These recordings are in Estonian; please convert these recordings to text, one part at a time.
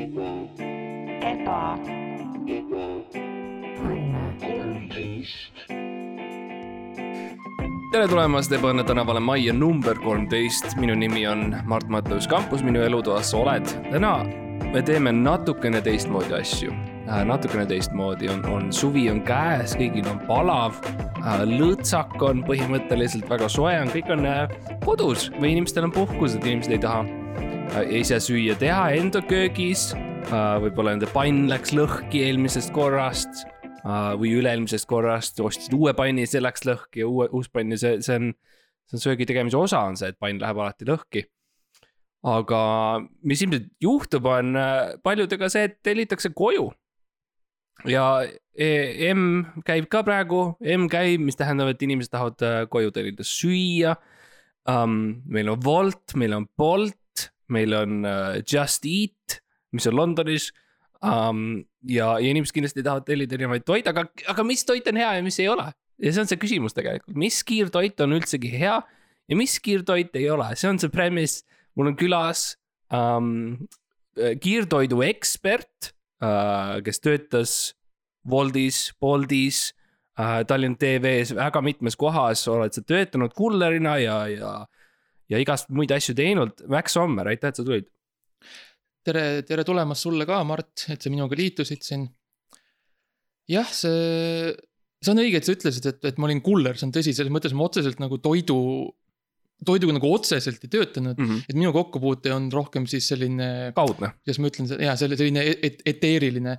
eba, tere tulemast Ebaõnne tänavale majja number kolmteist, minu nimi on Mart Matteus Kampus, minu elutoas sa oled. täna me teeme natukene teistmoodi asju. natukene teistmoodi on, on suvi on käes, kõigil on palav. lõõtsak on põhimõtteliselt väga soe on, kõik on äh, kodus või inimestel on puhkused, inimesed ei taha äh, ise süüa teha enda köögis. võib-olla nende pann läks lõhki eelmisest korrast äh, või üle-eelmisest korrast, ostsid uue panni, see läks lõhki ja uue, uus pann ja see, see on, see on söögi tegemise osa on see, et pann läheb alati lõhki. aga mis ilmselt juhtub, on äh, paljudega see, et tellitakse koju. ja e M käib ka praegu, M käib, mis tähendab, et inimesed tahavad äh, koju tellida süüa um,. meil on Wolt, meil on Bolt, meil on uh, Just Eat, mis on Londonis um,. ja, ja inimesed kindlasti tahavad tellida erinevaid toite, aga, aga mis toit on hea ja mis ei ole? ja see on see küsimus tegelikult, mis kiirtoit on üldsegi hea ja mis kiirtoit ei ole, see on see premise. mul on külas um, kiirtoidu ekspert uh,, kes töötas Woldis, Boltis uh,, Tallinn TV-s väga mitmes kohas oled sa töötanud kullerina ja, ja, ja igast muid asju teinud. Max Sommer, aitäh, et sa tulid. tere, tere tulemast sulle ka, Mart, et sa minuga liitusid siin. jah, see, see on õige, et sa ütlesid, et, et ma olin kuller, see on tõsi, selles mõttes ma otseselt nagu toidu, toiduga nagu otseselt ei töötanud mm. Mhm. -hmm. et minu kokkupuute on rohkem siis selline, kaudne. kuidas ma ütlen, jaa, selline et, eteeriline,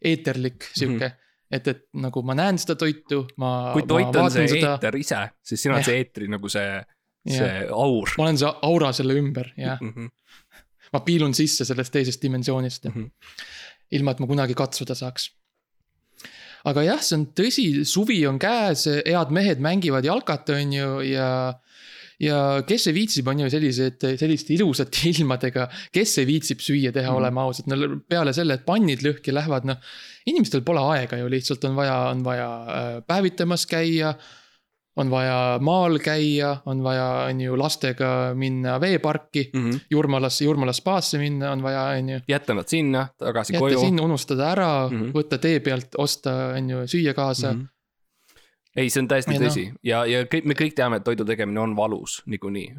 eeterlik sihuke mm. -hmm. et, et nagu ma näen seda toitu, ma. Mhm. kui toit on see eeter ise, siis sina oled see eetri nagu see, see aur. ma olen see aura selle ümber, jah. Mhm. ma piilun sisse sellest teisest dimensioonist mm. -hmm. ilma, et ma kunagi katsuda saaks. aga jah, see on tõsi, suvi on käes, head mehed mängivad jalkat, on ju, ja. ja kes see viitsib, on ju sellised, selliste ilusate ilmadega, kes see viitsib süüa teha mm, -hmm. oleme ausad, no peale selle, et pannid lõhki lähevad, noh. inimestel pole aega ju lihtsalt on vaja, on vaja äh, päevitamas käia on vaja maal käia, on vaja, on ju lastega minna veeparki mm. -hmm. Jurmalasse, Jurmala spaasse minna on vaja, on ju. jätta nad sinna, tagasi jätta koju. sinna, unustada ära mm. -hmm. võtta tee pealt, osta, on ju, süüa kaasa mm. -hmm. ei, see on täiesti Ja noh. tõsi ja, ja kõik, me kõik teame, et toidu tegemine on valus niikuinii.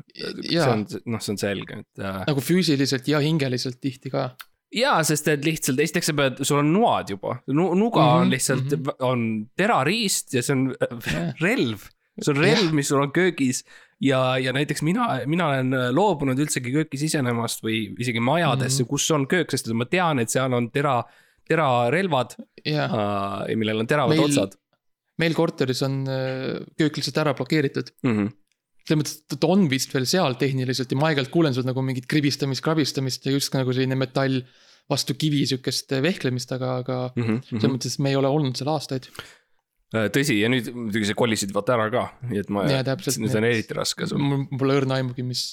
see on, noh, see on selge, et äh,. nagu füüsiliselt ja hingeliselt tihti ka. jaa, sest et lihtsalt esiteks sa pead, sul on noad juba, nuga mm -hmm, on Mhm, lihtsalt mm. -hmm. on terariist ja see on Jah. relv. See on relv, mis sul on köögis ja, ja näiteks mina, mina olen loobunud üldsegi kööki sisenemast või isegi majadesse mm, Mhm. -hmm. kus on köök, sest ma tean, et seal on tera, terarelvad jah, uh,, millel on teravad Meil- otsad meil korteris on äh, köök lihtsalt ära blokeeritud. mm. -hmm. selles mõttes, et ta on vist veel seal tehniliselt ja ma aeg-ajalt kuulen sealt nagu mingit kribistamist, krabistamist ja justkui nagu selline metall vastu kivi sihukest vehklemist, aga, aga Mm -hmm. selles mõttes, et me ei ole olnud seal aastaid. Äh, tõsi, ja nüüd muidugi sa kolisid vaata ära ka, nii et ma, nüüd on eriti raske sul. mul pole õrna aimugi, mis,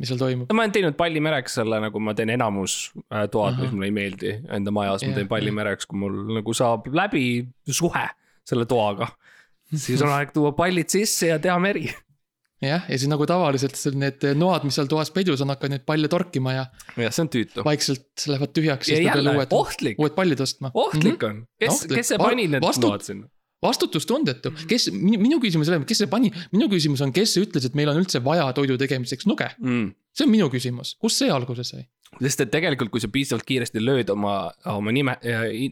mis seal toimub. ma olen teinud pallimereks selle, nagu ma teen enamus äh, toad, mis mulle ei meeldi enda majas, ma teen pallimereks, kui mul nagu saab läbi suhe selle toaga. siis on aeg tuua pallid sisse ja teha meri. jah, ja siis nagu tavaliselt need noad, mis seal toas peidus on, hakkavad neid palle torkima ja jah, see on tüütu. vaikselt lähevad tühjaks, ja jälle uued, ohtlik, uued pallid ostma. ohtlik on, kes, kes see pani need vastu- noad sinna? vastutustundetu, kes, minu küsimus ei ole, kes see pani, minu küsimus on, kes ütles, et meil on üldse vaja toidu tegemiseks nuge. Mm. see on minu küsimus, kust see alguse sai? sest et tegelikult, kui sa piisavalt kiiresti lööd oma, oma nime,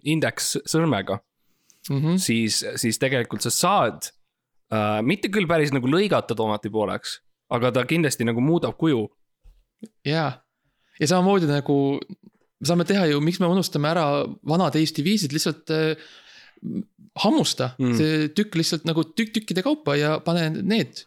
indeks sõrmega, Mm -hmm. siis, siis tegelikult sa saad äh, mitte küll päris nagu lõigata tomati pooleks, aga ta kindlasti nagu muudab kuju. jaa, ja samamoodi nagu saame teha ju, miks me unustame ära vanad Eesti viisid, lihtsalt äh, hammusta Mm. see tükk lihtsalt nagu tükk tükkide kaupa ja pane need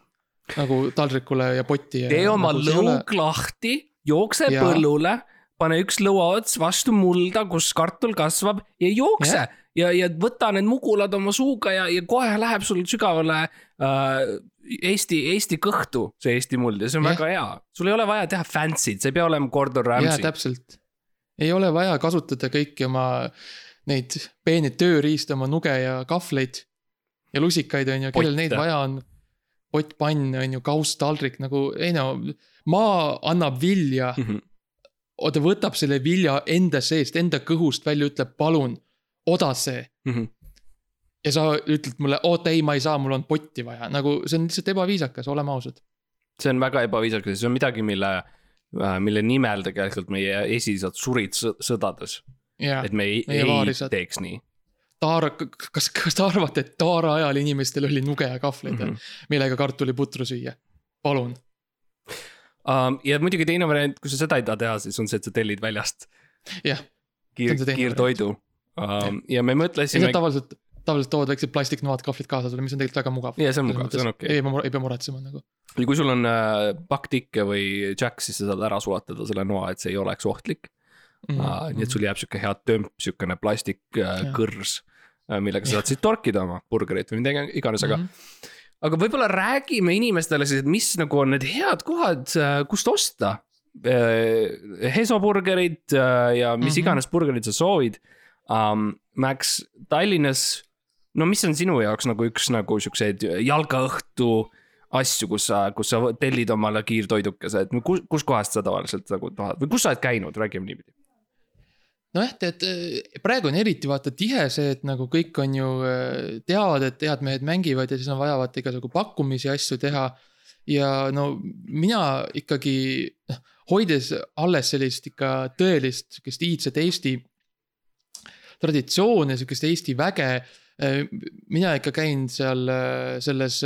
nagu taldrikule ja potti ja. tee oma nagu lõug lahti, jookse Jaa. põllule, pane üks lõuaots vastu mulda, kus kartul kasvab ja jookse Jah. ja, ja võta need mugulad oma suuga ja, ja kohe läheb sul sügavale äh, Eesti, Eesti kõhtu see Eesti muld ja see on Jah. väga hea. sul ei ole vaja teha fancy'd, see ei pea olema Gordon Ramsay. täpselt. ei ole vaja kasutada kõiki oma neid peeneid tööriiste, oma nuge ja kahvleid ja lusikaid, on ju, kellel neid vaja on. pottpann, on ju, kausttaldrik nagu, ei no, maa annab vilja Mhm. ta võtab selle vilja enda seest, enda kõhust välja, ütleb palun, odase. Mhm. ja sa ütled mulle, oota ei, ma ei saa, mul on potti vaja, nagu see on lihtsalt ebaviisakas, oleme ausad. see on väga ebaviisakas, see on midagi, mille, mille nimel tegelikult meie esiisad surid sõ- sõdades. et me ei, ei vaarisad. teeks nii Taara, kas, kas te arvate, et Taara ajal inimestel oli nuge ja kahvleid mm. mm, -hmm. -hmm. millega kartuliputru süüa? palun. Um, ja muidugi teine variant, kui sa seda ei taha teha, siis on see, et sa tellid väljast jah, kiir See see, teine kiirtoidu um,. ja me ja mõtlesime tavaliselt, tavaliselt toovad väiksed plastiknoad kahvlid kaasa sulle, mis on tegelikult väga mugav. ja see on mugav, see on okei ei pea, ei pea muretsema nagu. okay.. kui sul on äh, pakk tikke või jack, siis sa saad ära sulatada selle noa, et see ei oleks ohtlik mm. -hmm. nii et sul jääb sihuke hea tömp, siukene plastikkõrs äh,, millega sa saad siis torkida oma burgerit või mida iganes, aga mm. -hmm. aga võib-olla räägime inimestele siis, et mis nagu on need head kohad, kust osta. Äh, ja mis mm. -hmm. iganes burgerid sa soovid um,. Max, Tallinnas, no mis on sinu jaoks nagu üks nagu siukseid jalgaõhtu asju, kus sa, kus sa tellid omale kiirtoidukese, et kus, kuskohast sa tavaliselt nagu tahad või kus sa oled käinud, räägime niipidi. nojah, tead eh, praegu on eriti vaata tihe see, et nagu kõik on ju eh, teavad, et head mehed mängivad ja siis on vaja vaata igasugu pakkumisi asju teha. ja no mina ikkagi noh, hoides alles sellist ikka tõelist sihukest iidset Eesti traditsiooni, sihukest Eesti väge. mina ikka käin seal eh, selles.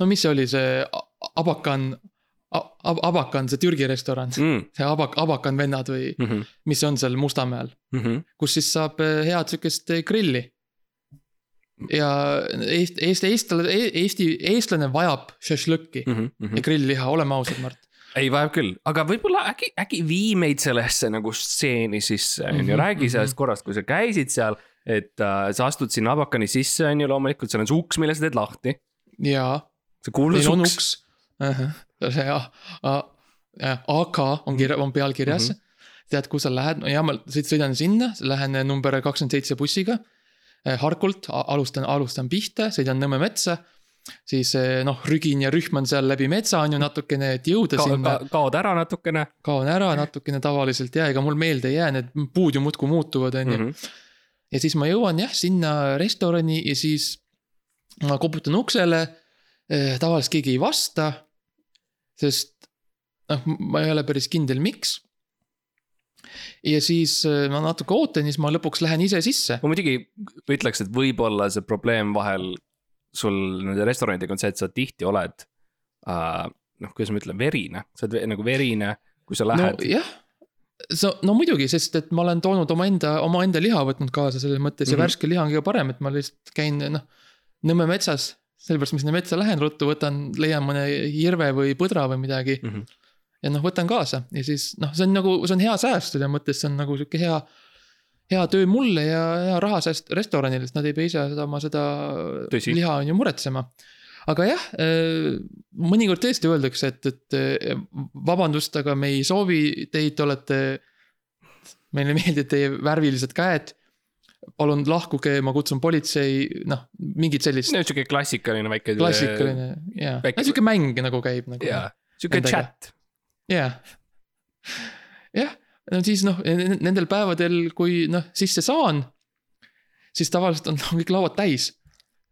no mis see oli see Abakan, Abakan, see Türgi restoran, Mm. see Abak-, Abakan vennad või Mm -hmm. mis on seal Mustamäel, Mm -hmm. kus siis saab head sihukest grilli. ja Eesti, Eesti, eestlane, Eesti, eestlane vajab šašlõkki Mm ja -hmm. grillliha, oleme ausad, Mart. ei, vajab küll, aga võib-olla äkki, äkki vii meid sellesse nagu stseeni sisse, on ju, Mhm, räägi sellest mhm. korrast, kui sa käisid seal. et äh, sa astud sinna Abakani sisse, on ju, loomulikult seal on see uks, mille sa teed lahti, ja see kuulus uks. uks. see A- A- jah, AK on kirja, on pealkirjas mm. -hmm. tead, kuhu sa lähed, ja ma sõidan sinna, lähen number kakskümmend seitse bussiga. Harkult, alustan, alustan pihta, sõidan Nõmme metsa. Siis eh, noh, rügin ja rühman seal läbi metsa on ju natukene, et jõuda Ka, sinna ka,. kaod ära natukene kaon ära natukene tavaliselt ja ega mul meelde ei jää, need puud ju muudkui muutuvad, on ju. -hmm. ja siis ma jõuan jah sinna restorani ja siis ma koputan uksele. tavaliselt keegi ei vasta. sest noh, ma ei ole päris kindel, miks. ja siis eh, ma natuke ootan ja siis ma lõpuks lähen ise sisse. ma muidugi ütleks, et võib-olla see probleem vahel sul nende restoranidega on see, et sa tihti oled uh,. noh, kuidas ma ütlen, verine, sa oled nagu verine, kui sa lähed no,. nojah, sa, no muidugi, sest et ma olen toonud omaenda, omaenda liha võtnud kaasa selles mõttes mm -hmm. Mhm. ja värske liha on kõige parem, et ma lihtsalt käin noh. Nõmme metsas, sellepärast ma sinna metsa lähen ruttu, võtan, leian mõne hirve või põdra või midagi Mm -hmm. ja noh, võtan kaasa ja siis noh, see on nagu, see on hea sääst selles mõttes, see on nagu sihuke hea. Hea töö mulle ja hea rahasääst restoranile, sest nad ei pea ise seda oma seda Tõsi. liha on ju muretsema. aga jah, mõnikord tõesti öeldakse, et, et eh, vabandust, aga me ei soovi teid, te olete. meile meeldivad teie värvilised käed. palun lahkuge, ma kutsun politsei, noh, mingit sellist no sihuke klassikaline väike. klassikaline ja, väike- sihuke mäng nagu käib nagu. jaa, sihuke chat. jah, jah, no siis noh, nendel päevadel, kui noh sisse saan, siis tavaliselt on kõik lauad täis.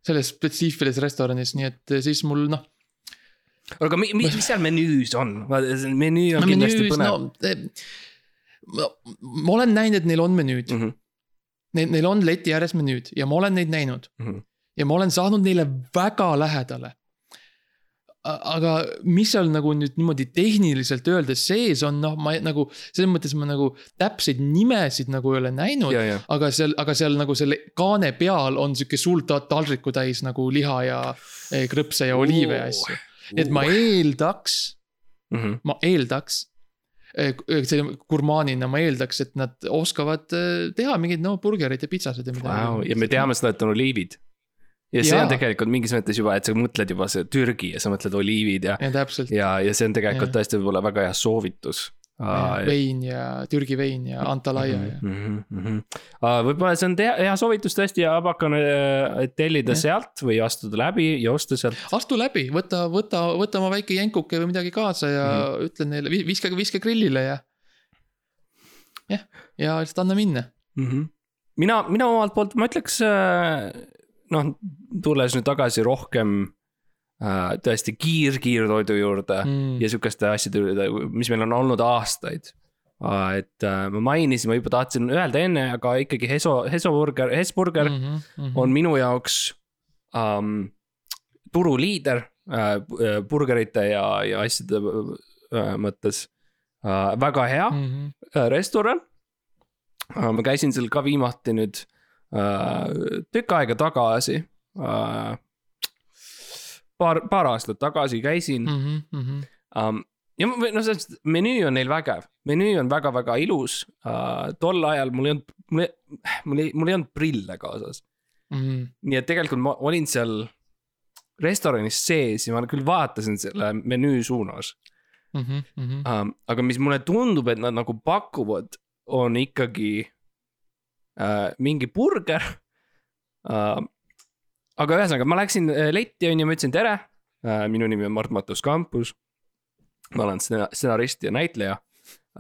selles spetsiifilises restoranis, nii et siis mul noh. aga mi, mi, mis seal menüüs on? menüü on kindlasti põnev no,. ma, ma olen näinud, et neil on menüüd mm, -hmm. neil, neil on leti ääres menüüd ja ma olen neid näinud mhm. ja ma olen saanud neile väga lähedale. Aga mis seal nagu nüüd niimoodi tehniliselt öeldes sees on, noh, ma nagu selles mõttes ma nagu täpseid nimesid nagu ei ole näinud. aga seal, aga seal nagu selle kaane peal on sihuke suur ta- taldriku täis nagu liha ja eh, krõpse ja oliive ja asju. nii et ma eeldaks, Mhm. ma eeldaks. selle gurmaanina ma eeldaks, et nad oskavad eh, teha mingeid no burgereid ja pitsasid ja midagi. ja me teame seda, et on oliivid. Ja see Jaa. on tegelikult mingis mõttes juba, et sa mõtled juba see Türgi ja sa mõtled oliivid ja, ja ja, ja see on tegelikult Jah. tõesti võib-olla väga hea soovitus vein ja Türgi vein ja Antalya ja mm. -hmm, mm -hmm. võib-olla see on hea, hea soovitus tõesti ja hakkan tellida ja. sealt või astuda läbi ja osta sealt. astu läbi, võta, võta, võta oma väike jänkuke või midagi kaasa ja mm -hmm. ütle neile, viska, viska grillile ja. jah, ja lihtsalt anna minna mm. -hmm. mina, mina omalt poolt, ma ütleks noh, tulles nüüd tagasi rohkem äh, tõesti kiir-kiirtoidu juurde mm. ja sihukeste asjade juurde, mis meil on olnud aastaid äh,. et äh, ma mainisin, ma juba tahtsin öelda enne, aga ikkagi Heso, Heso burger, Hesburger mm -hmm, mm -hmm. on minu jaoks um, turuliider äh, burgerite ja, ja asjade äh, mõttes äh,. väga hea mm -hmm. restoran äh,. ma käisin seal ka viimati nüüd tükk aega tagasi äh, paar, paar aastat tagasi käisin mm. -hmm, mm -hmm. Ja noh, selles menüü on neil vägev, menüü on väga-väga ilus uh,. tol ajal mul ei olnud, mul ei, mul ei, mul ei olnud prille kaasas mm. -hmm. nii et tegelikult ma olin seal restoranis sees ja ma küll vaatasin selle menüü suunas mm. -hmm, mm -hmm. Aga mis mulle tundub, et nad nagu pakuvad, on ikkagi uh, mingi burger uh, aga ühesõnaga, ma läksin äh, letti on ju, ma ütlesin tere. Äh, minu nimi on Mart Matus Kampus. ma olen stsenarist ja näitleja.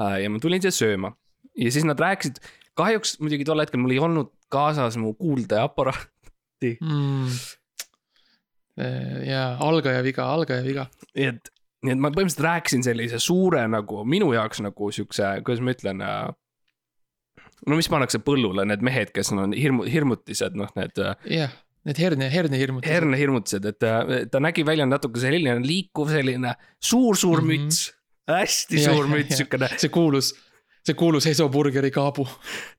Äh, ja ma tulin siia sööma ja siis nad rääkisid, kahjuks muidugi tol hetkel mul ei olnud kaasas mu kuuldeaparaati mm.. ja algaja viga, algaja viga. nii et, nii et ma põhimõtteliselt rääkisin sellise suure nagu minu jaoks nagu siukse, kuidas ma ütlen no mis pannakse põllule, need mehed, kes on hirmu, hirmutised, noh, need. jah yeah Need herne, hernehirmutused. hernehirmutused, et ta, ta nägi välja natuke selline liikuv selline suur-suur mm -hmm. müts. hästi ja, suur müts, siukene. see kuulus, see kuulus Heso burgeri kaabu.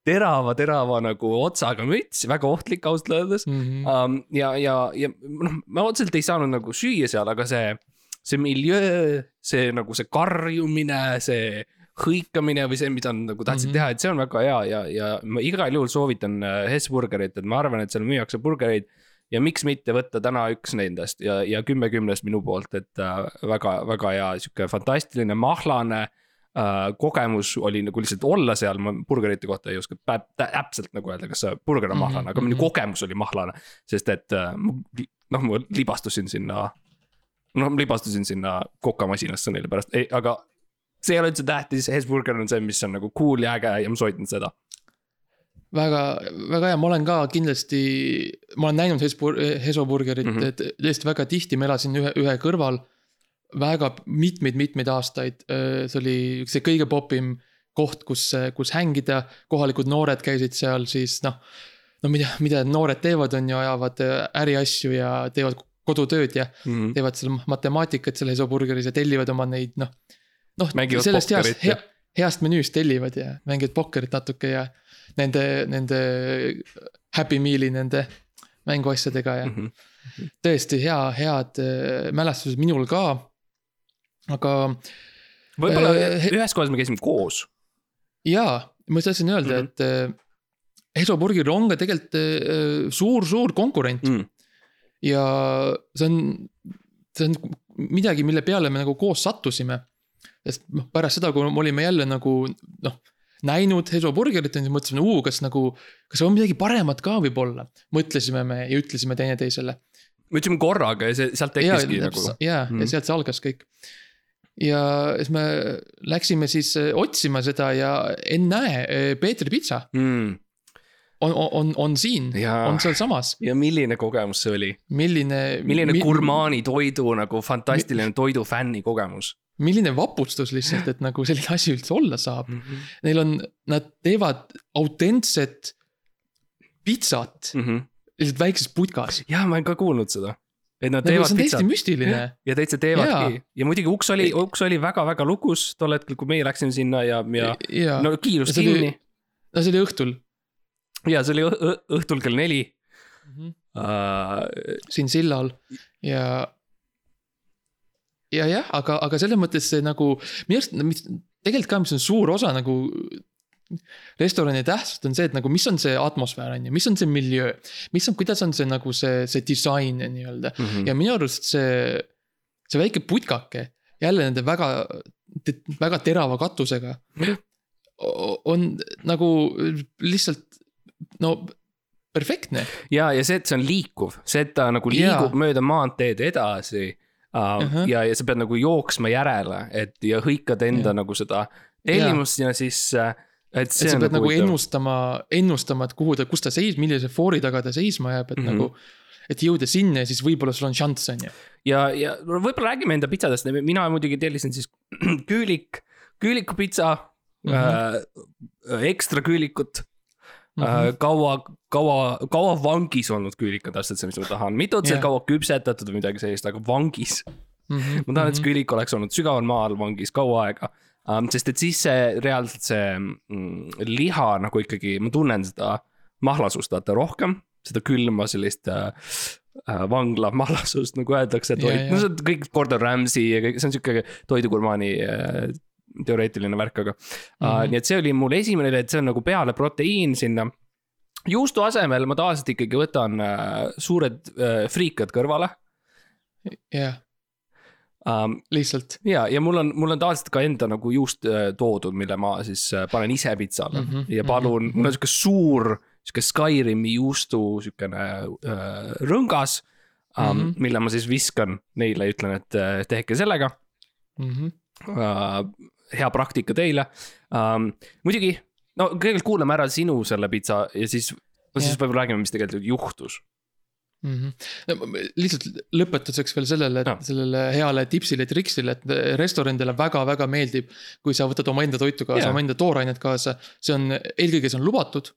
terava, terava nagu otsaga müts, väga ohtlik ausalt öeldes mm. -hmm. Um, ja, ja, ja noh, ma otseselt ei saanud nagu süüa seal, aga see, see miljöö, see nagu see karjumine, see hõikamine või see, mida nad nagu tahtsid mm -hmm. teha, et see on väga hea ja, ja ma igal juhul soovitan äh, Hess burgerit, et ma arvan, et seal müüakse burgereid. ja miks mitte võtta täna üks nendest ja, ja kümme kümnest minu poolt, et äh, väga, väga hea sihuke fantastiline mahlane äh, kogemus oli nagu lihtsalt olla seal, ma burgerite kohta ei oska täpselt nagu öelda, kas see burger on mahlane mm, -hmm. aga minu mhm. kogemus oli mahlane. sest et äh, noh, ma libastusin sinna, noh libastusin sinna kokamasinasse neile pärast, ei, aga see ei ole üldse tähtis, Hesburger on see, mis on nagu cool ja äge ja ma soovitan seda. väga, väga hea, ma olen ka kindlasti, ma olen näinud Hesbur-, Hesoburgerit mm, -hmm. et tõesti väga tihti ma elasin ühe, ühe kõrval. väga mitmeid-mitmeid aastaid, see oli see kõige popim koht, kus, kus hängida, kohalikud noored käisid seal siis noh. no mida, mida noored teevad, on ju, ajavad äriasju ja teevad kodutööd ja mm -hmm. teevad seal matemaatikat seal Hesoburgeris ja tellivad oma neid noh noh, sellest heast, hea, heast menüüst tellivad ja mängivad pokkerit natuke ja nende, nende Happy Meal'i nende mänguasjadega ja mm. -hmm. tõesti hea, head äh, mälestused minul ka, aga. võib-olla äh, ühes kohas me käisime koos. jaa, ma tahtsin öelda mm, -hmm. et äh, Heso Burgeril on ka tegelikult äh, suur-suur konkurent mm. ja see on, see on midagi, mille peale me nagu koos sattusime sest noh, pärast seda, kui me olime jälle nagu noh, näinud Heso burgerit, siis mõtlesime, uu, kas nagu, kas on midagi paremat ka võib-olla. mõtlesime me ja ütlesime teineteisele. me ütlesime korraga ja see, sealt tekkiski ja, nagu. ja mm., ja sealt see algas kõik. ja siis me läksime siis äh, otsima seda ja ennäe, äh, Peetri pitsa mm on, on, on siin, on sealsamas. ja milline kogemus see oli? milline. milline mi, gurmaani toidu nagu fantastiline mi, toidufänni kogemus milline vapustus lihtsalt, et nagu selline asi üldse olla saab mm. -hmm. Neil on, nad teevad autentset pitsat mm -hmm. lihtsalt väikses putkas. ja ma olen ka kuulnud seda. et nad nagu teevad pitsat. täiesti müstiline. ja täitsa teevadki ja, ja muidugi uks oli, uks oli väga-väga lukus tol hetkel, kui meie läksime sinna ja, ja, ja. no kiirus kinni. no see oli õhtul. ja see oli õhtul kell neli mm. -hmm. Uh, siin sillal ja ja jah, aga, aga selles mõttes see nagu minu arust, tegelikult ka, mis on suur osa nagu restorani tähtsust on see, et nagu, mis on see atmosfäär, on ju, mis on see miljöö. mis on, kuidas on see nagu see, see disain nii-öelda mm -hmm. ja minu arust see, see väike putkake, jälle nende väga väga terava katusega on nagu lihtsalt no perfektne. ja, ja see, et see on liikuv, see, et ta nagu liigub mööda maanteed edasi uh, uh. -huh. ja, ja sa pead nagu jooksma järele, et ja hõikad enda Jaa. nagu seda tellimust sinna sisse. et et see sa pead nagu huvitav. ennustama, ennustama, et kuhu ta, kus ta seis, millise foori taga ta seisma jääb, et mm. -hmm. nagu. et jõuda sinna ja siis võib-olla sul on šanss, on ju. ja, ja võib-olla räägime enda pitsadest, mina muidugi tellisin siis küülik, küülikupitsa mm. -hmm. äh, ekstra küülikut mm. Mhm. -hmm. kaua, kaua, kaua vangis olnud küülik on täpselt see, mis ma tahan, mitte otseselt Jah. kaua küpsetatud või midagi sellist, aga vangis. Mhm. ma tahan, et see küülik oleks olnud sügaval maa all vangis kaua aega um,. sest et siis see reaalselt see mm, liha nagu ikkagi, ma tunnen seda mahlasust vaata rohkem, seda külma sellist äh, äh, vangla mahlasust, nagu öeldakse, toit, ja. no see on kõik Gordon Ramsay ja kõik, see on sihuke toidugurmaani äh, teoreetiline värk, aga mm. -hmm. Mhm. nii et see oli mul esimene, et see on nagu peale proteiin sinna. juustu asemel ma tavaliselt ikkagi võtan äh, suured äh, friikad kõrvale jah, um,. lihtsalt. ja, ja mul on, mul on tavaliselt ka enda nagu juust äh, toodud, mille ma siis äh, panen ise pitsale mm Mhm, -hmm, ja palun mm, -hmm. mul on sihuke suur, sihuke Skyrimi juustu siukene äh, rõngas um,. Mm Mhm. -hmm. mille ma siis viskan neile ja ütlen, et äh, tehke sellega Mhm. uh,. Hea praktika teile um,. muidugi, no kõigepealt kuulame ära sinu selle pitsa ja siis, no siis Jah. võib-olla räägime, mis tegelikult juhtus. Mhm. no ma- lihtsalt lõpetuseks veel sellele, Jaa. sellele heale tipsile, triksile, et restoranidele väga-väga meeldib. kui sa võtad omaenda toitu kaasa Jaa., omaenda toorainet kaasa, see on, eelkõige see on lubatud.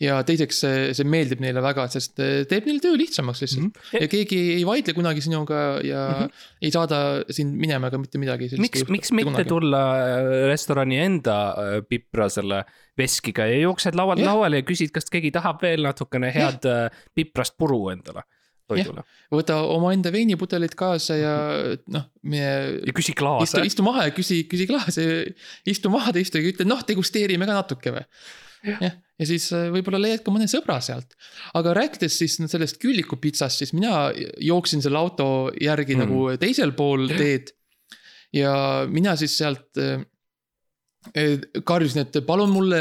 Ja teiseks see, see meeldib neile väga, sest teeb neil töö lihtsamaks lihtsalt mm. Mhm. -hmm. ja keegi ei vaidle kunagi sinuga ja mm Mhm. -hmm. ei saada sind minema ega mitte midagi. miks, miks mitte tulla äh, restorani enda äh, pipra selle veskiga ja jooksed laualt Jah. lauale ja küsid, kas keegi tahab veel natukene head äh, piprast puru endale toidule võta omaenda veinipudelid kaasa ja noh, meie ja küsi klaase. istu maha ja küsi, küsi klaasi, istu maha teistega ja ütle noh, degusteerime ka natuke või. jah, ja siis äh, võib-olla leiad ka mõne sõbra sealt. aga rääkides siis sellest küülikupitsast, siis mina jooksin selle auto järgi Mm. nagu teisel pool teed. ja mina siis sealt äh, äh, karjusin, et palun mulle,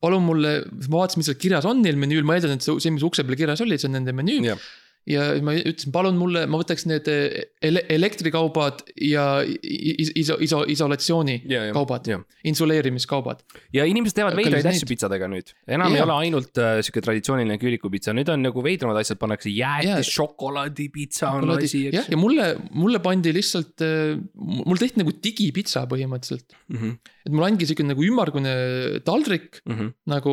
palun mulle, ma vaatasin, mis seal kirjas on neil menüül, ma eeldan, et see, see, mis ukse peal kirjas oli, see on nende menüü Jah. Ja ma ütlesin, palun mulle, ma võtaks need ele elektrikaubad ja is iso, iso, isolatsiooni Ja, ja, kaubad ja., insuleerimiskauvad. ja inimesed teevad veidraid asju pitsadega nüüd, enam ei Jaa. ole ainult äh, sihuke traditsiooniline küülikupitsa, nüüd on nagu veidramad asjad, pannakse jäätis, šokolaadipitsa on asi, jah, eks ja mulle, mulle pandi lihtsalt, mul tehti nagu digipitsa põhimõtteliselt. mm. -hmm. et mul andki sihuke nagu ümmargune taldrik Mm -hmm. nagu,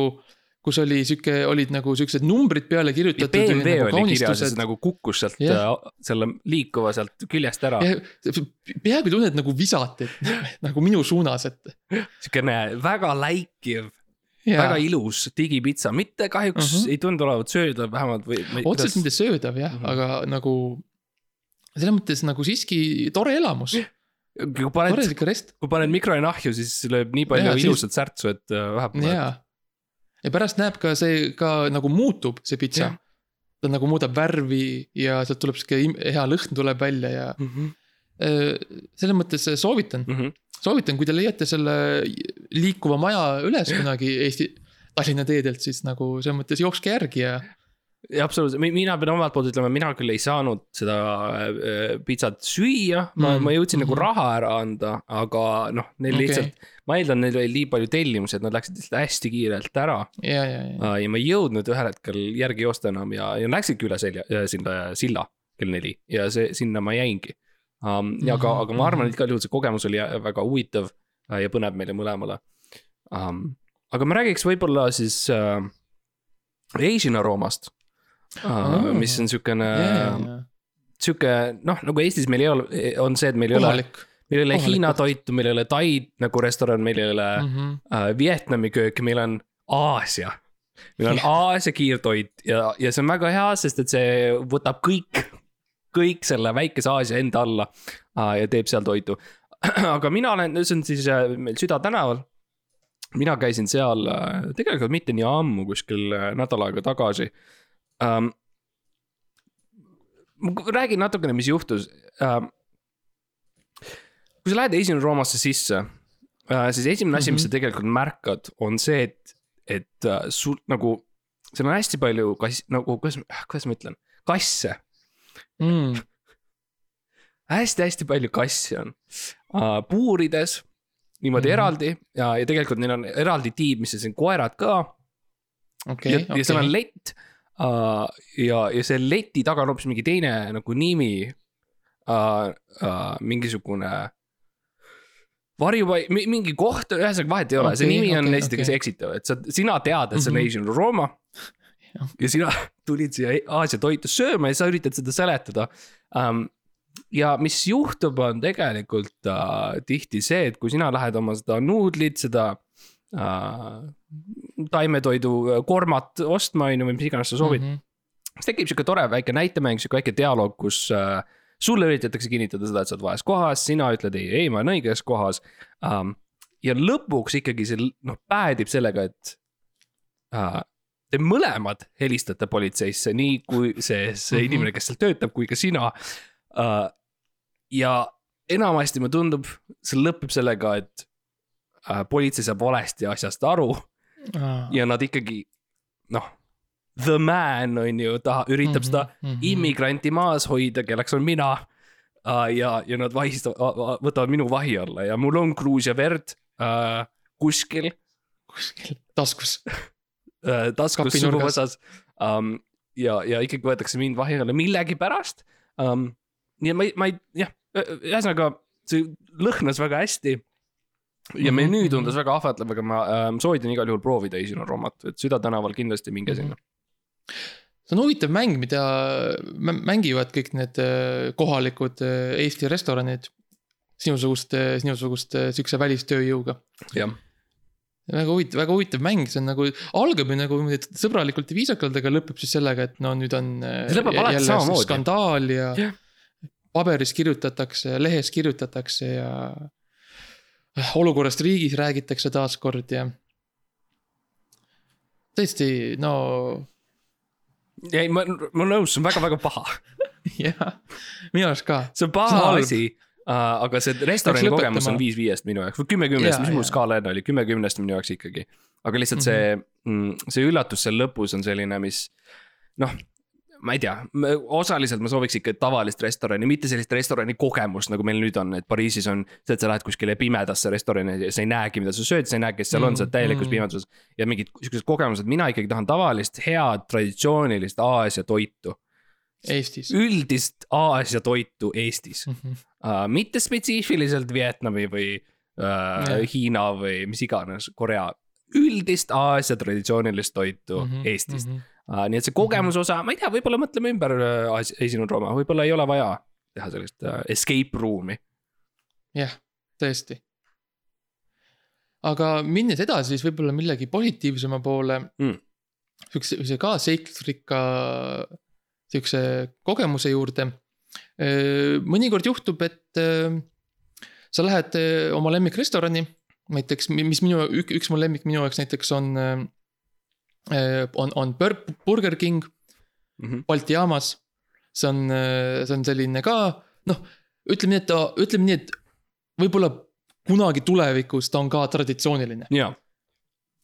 kus oli sihuke, olid nagu siuksed numbrid peale ja kirjutatud. BMW nagu oli kirjas ja see nagu kukkus sealt Jah. äh, selle liikuva sealt küljest ära. peaaegu tunned nagu visati, nagu minu suunas, et. siukene väga läikiv väga ilus digipitsa, mitte kahjuks uh Mhm. -huh. ei tundu olevat söödav vähemalt või. otseselt mitte söödav jah Mhm. mm, -hmm. aga nagu selles mõttes nagu siiski tore elamus, kui paned, kui paned mikrooni ahju, siis lööb nii palju ja, siis- ilusat särtsu, et äh, vähe jaa. Ja pärast näeb ka see ka nagu muutub, see pitsa. Ta nagu muudab värvi ja sealt tuleb sihuke hea lõhn tuleb välja ja Mhm. äh, selles mõttes soovitan, soovitan, kui te leiate selle liikuva maja üles kunagi Eesti, Tallinna teedelt, siis nagu selles mõttes jookske järgi ja absoluutselt, mina pean omalt poolt ütlema, mina küll ei saanud seda äh, pitsat süüa, ma mm., Mm, ma jõudsin mm -hmm. nagu mhm. raha ära anda, aga noh, neil okay. Lihtsalt, ma eeldan, neil oli nii palju tellimusi, et nad läksid lihtsalt hästi kiirelt ära ja, ja, ja. ja ma ei jõudnud ühel hetkel järgi joosta enam ja, ja läksidki üle selja, sinna silla kell neli ja see, sinna ma jäingi um,. ja aga, Mhm, aga ma arvan, mhm. et igal juhul see kogemus oli väga huvitav äh, ja põnev meile mõlemale um,. aga ma räägiks võib-olla siis äh, Asian aroomast Aa. mis on ja, ja, sihuke noh, nagu Eestis meil ei ole, on see, et meil ei ole, kohalik. meil ei ole Hiina toitu, meil ei ole Taid nagu restoran, meil ei ole mm. -hmm. uh, Vietnami köök, meil on Aasia. meil on Aasia kiirtoit ja, ja see on väga hea, sest et see võtab kõik, kõik selle väikese Aasia enda alla uh, ja teeb seal toitu. aga mina olen, see on siis uh, meil Süda tänaval. mina käisin seal uh, tegelikult mitte nii ammu, kuskil uh, nädal aega tagasi um,. ma räägin natukene, mis juhtus um,. kui sa lähed esimene Roomasse sisse äh,, siis esimene asi mm, -hmm. mis sa tegelikult märkad, on see, et, et äh, sul nagu, seal on hästi palju kass-, nagu kuidas, kuidas ma ütlen, kasse mm. hästi-hästi palju kasse on uh, puurides niimoodi mm -hmm. eraldi ja, ja tegelikult neil on eraldi tiim, mis on siin koerad ka okay,. ja okay., ja seal on lett uh,. ja, ja see leti taga on hoopis mingi teine nagu nimi uh,. Uh, mingisugune varjupaik, mingi koht, ühesõnaga vahet ei ole okay,, see nimi on okay, esiteks okay. eksitav, et sa, sina tead, et see on mm -hmm. Asian Roma. ja sina tulid siia Aasia toitu sööma ja sa üritad seda seletada um, ja mis juhtub, on tegelikult äh, tihti see, et kui sina lähed oma seda nuudlit, seda äh, taimetoidu äh, kormat ostma, on ju, või mis iganes sa soovid mm. -hmm. siis tekib sihuke tore väike näitemäng, sihuke väike dialoog, kus äh, sulle üritatakse kinnitada seda, et sa oled vales kohas, sina ütled ei, ei, ma olen õiges kohas um,. ja lõpuks ikkagi see noh, päädib sellega, et uh, te mõlemad helistate politseisse, nii kui see, see mhm. inimene, kes seal töötab, kui ka sina uh,. ja enamasti mulle tundub, see lõpeb sellega, et uh, politsei saab valesti asjast aru. Ja nad ikkagi noh, the man on ju, ta üritab mm -hmm, seda mm -hmm. immigranti maas hoida, kelleks on mina uh,. ja, ja nad vahistavad, võtavad minu vahi alla ja mul on kruus ja verd uh, kuskil. kuskil taskus uh, taskus suguvõsas um, ja, ja ikkagi võetakse mind vahi alla millegipärast um, nii et ma ei, ma ei, jah, ühesõnaga see lõhnas väga hästi. Ja Mhm, menüü tundus väga ahvatlev, aga ma ähm, soovitan igal juhul proovida Eesina roomat, et Süda tänaval kindlasti minge Mhm. sinna. see on huvitav mäng, mida mä- mängivad kõik need äh, kohalikud äh, Eesti restoranid. sinusuguste, sinusuguste siukse välistööjõuga. jah, väga huvitav, väga huvitav mäng, see on nagu, algab ju nagu sõbralikult ja viisakalt, aga lõpeb siis sellega, et no nüüd on. äh, skandaal ja, Jah. paberis kirjutatakse, lehes kirjutatakse ja. Olukorrast riigis räägitakse taaskord ja. tõesti, no ei, ma, ma nõus, see on väga-väga paha. jah, minu arust ka. see on See paha asi uh,, aga see restorani kogemus on viis viiest minu jaoks või kümme kümnest, mis mul skaala enne oli, kümme kümnest minu jaoks ikkagi. aga lihtsalt see mm, see üllatus seal lõpus on selline, mis noh ma ei tea, osaliselt ma sooviks ikka tavalist restorani, mitte sellist restorani kogemust, nagu meil nüüd on, et Pariisis on see, et sa lähed kuskile pimedasse restorani ja sa ei näegi, mida sa sööd, sa ei näe, kes seal on, sa oled täielikus Mm, mm. pimeduses. ja mingid siuksed kogemused, mina ikkagi tahan tavalist, head, traditsioonilist Aasia toitu. Eestis üldist Aasia toitu Eestis mm. -hmm. uh,, mitte spetsiifiliselt Vietnami või uh, Jah. Hiina või mis iganes, Korea. üldist Aasia traditsioonilist toitu mm -hmm. Eestist mm. -hmm. Uh, nii et see kogemuse osa, ma ei tea, võib-olla mõtleme ümber uh, esinenud Rooma, võib-olla ei ole vaja teha sellist uh, escape room'i. jah, tõesti. aga minnes edasi, siis võib-olla millegi positiivsema poole Mm. siukse, siukse ka seiklusrikka siukse kogemuse juurde. mõnikord juhtub, et sa lähed oma lemmikrestorani, näiteks, mis minu, üks mu lemmik minu jaoks näiteks on. on, on Bur- Burger King Mm -hmm. Balti jaamas. see on, see on selline ka noh, ütleme nii, et ta, ütleme nii, et võib-olla kunagi tulevikus ta on ka traditsiooniline. ja,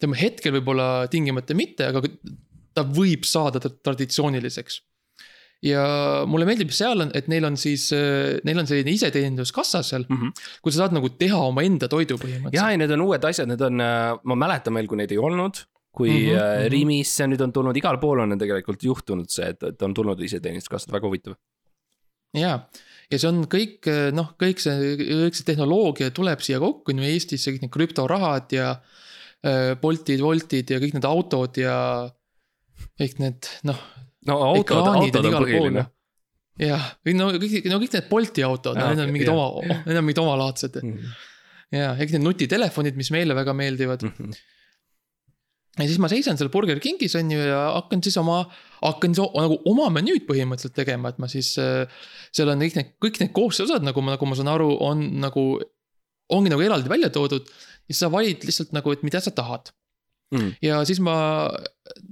tema hetkel võib-olla tingimata mitte, aga ta võib saada tra- traditsiooniliseks. ja mulle meeldib seal on, et neil on siis, neil on selline iseteeninduskassa seal, mm -hmm. kus sa saad nagu teha omaenda toidu ja, põhimõtteliselt. ja need on uued asjad, need on, ma mäletan veel, kui neid ei olnud. Kui mm -hmm. mhm. Rimisse nüüd on tulnud, igal pool on tegelikult juhtunud see, et, et on tulnud iseteeninduskassad, väga huvitav. ja, ja see on kõik noh, kõik see, kõik see tehnoloogia tuleb siia kokku on ju Eestisse, kõik need krüptorahad ja äh, Boltid, Woltid ja kõik need autod ja kõik need noh. no autod, autod on põhiline. jah, no kõik, no kõik need Bolti autod no,, need on mingid jah. oma, need on mingid omalaadsed Mhm. ja, ja kõik need nutitelefonid, mis meile väga meeldivad. Ja siis ma seisan seal Burger Kingis on ju ja hakkan siis oma, hakkan so, nagu oma menüüd põhimõtteliselt tegema, et ma siis äh,. seal on kõik need, kõik need koostisosad nagu ma, nagu ma saan aru, on nagu, ongi nagu eraldi välja toodud. ja siis sa valid lihtsalt nagu, et mida sa tahad Mm. ja siis ma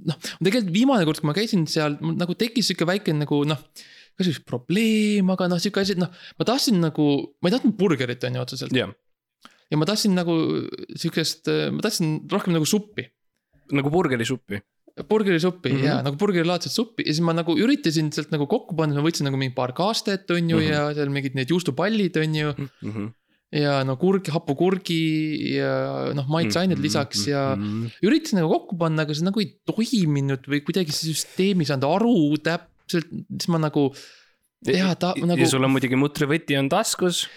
noh, tegelikult viimane kord, kui ma käisin seal, nagu tekkis sihuke väike nagu noh. kas üks probleem, aga noh, sihuke asi, et noh, ma tahtsin nagu, ma ei tahtnud burgerit on ju otseselt jah, ja ma tahtsin nagu sihukest, ma tahtsin rohkem nagu suppi nagu burgerisuppi. burgerisuppi mm. -hmm. ja nagu burgerilaadset suppi ja siis ma nagu üritasin sealt nagu kokku panna, ma võtsin nagu mingi paar kaastet, on ju mm. -hmm. ja seal mingid need juustupallid, on ju. Mhm. ja no kurg, hapukurgi ja noh, maitseained Mhm. lisaks ja üritasin nagu kokku panna, aga see nagu ei toiminud või kuidagi see süsteem ei saanud aru täpselt, siis ma nagu. ja ta ja nagu, sul on muidugi mutrivõti on taskus.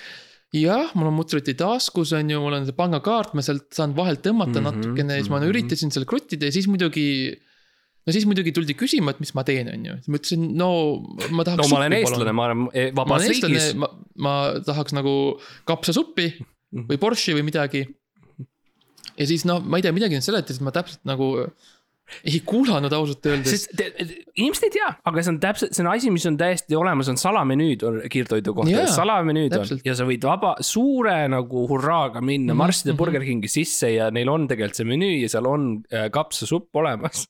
jah, mul on mutriti taskus on ju, mul on see pangakaart, ma sealt saan vahelt tõmmata mm -hmm, natukene ja siis ma mhm. üritasin seal kruttida ja siis muidugi. no siis muidugi tuldi küsima, et mis ma teen, on ju, siis ma ütlesin, no ma tahaks. no ma olen eestlane, ma olen eh, ma vabas olen eestlane riigis,. ma, ma tahaks nagu kapsasuppi või borši või midagi. ja siis noh, ma ei tea, midagi nad seletasid, ma täpselt nagu ei kuulanud ausalt öeldes. sest te, inimesed ei tea, aga see on täpselt, see on asi, mis on täiesti olemas, on salamenüüd on kiirtoidu kohta yeah,, salamenüüd on ja sa võid vaba, suure nagu hurraaga minna mm -hmm, marssida mhm. Burger Kingi sisse ja neil on tegelikult see menüü ja seal on äh, kapsasupp olemas.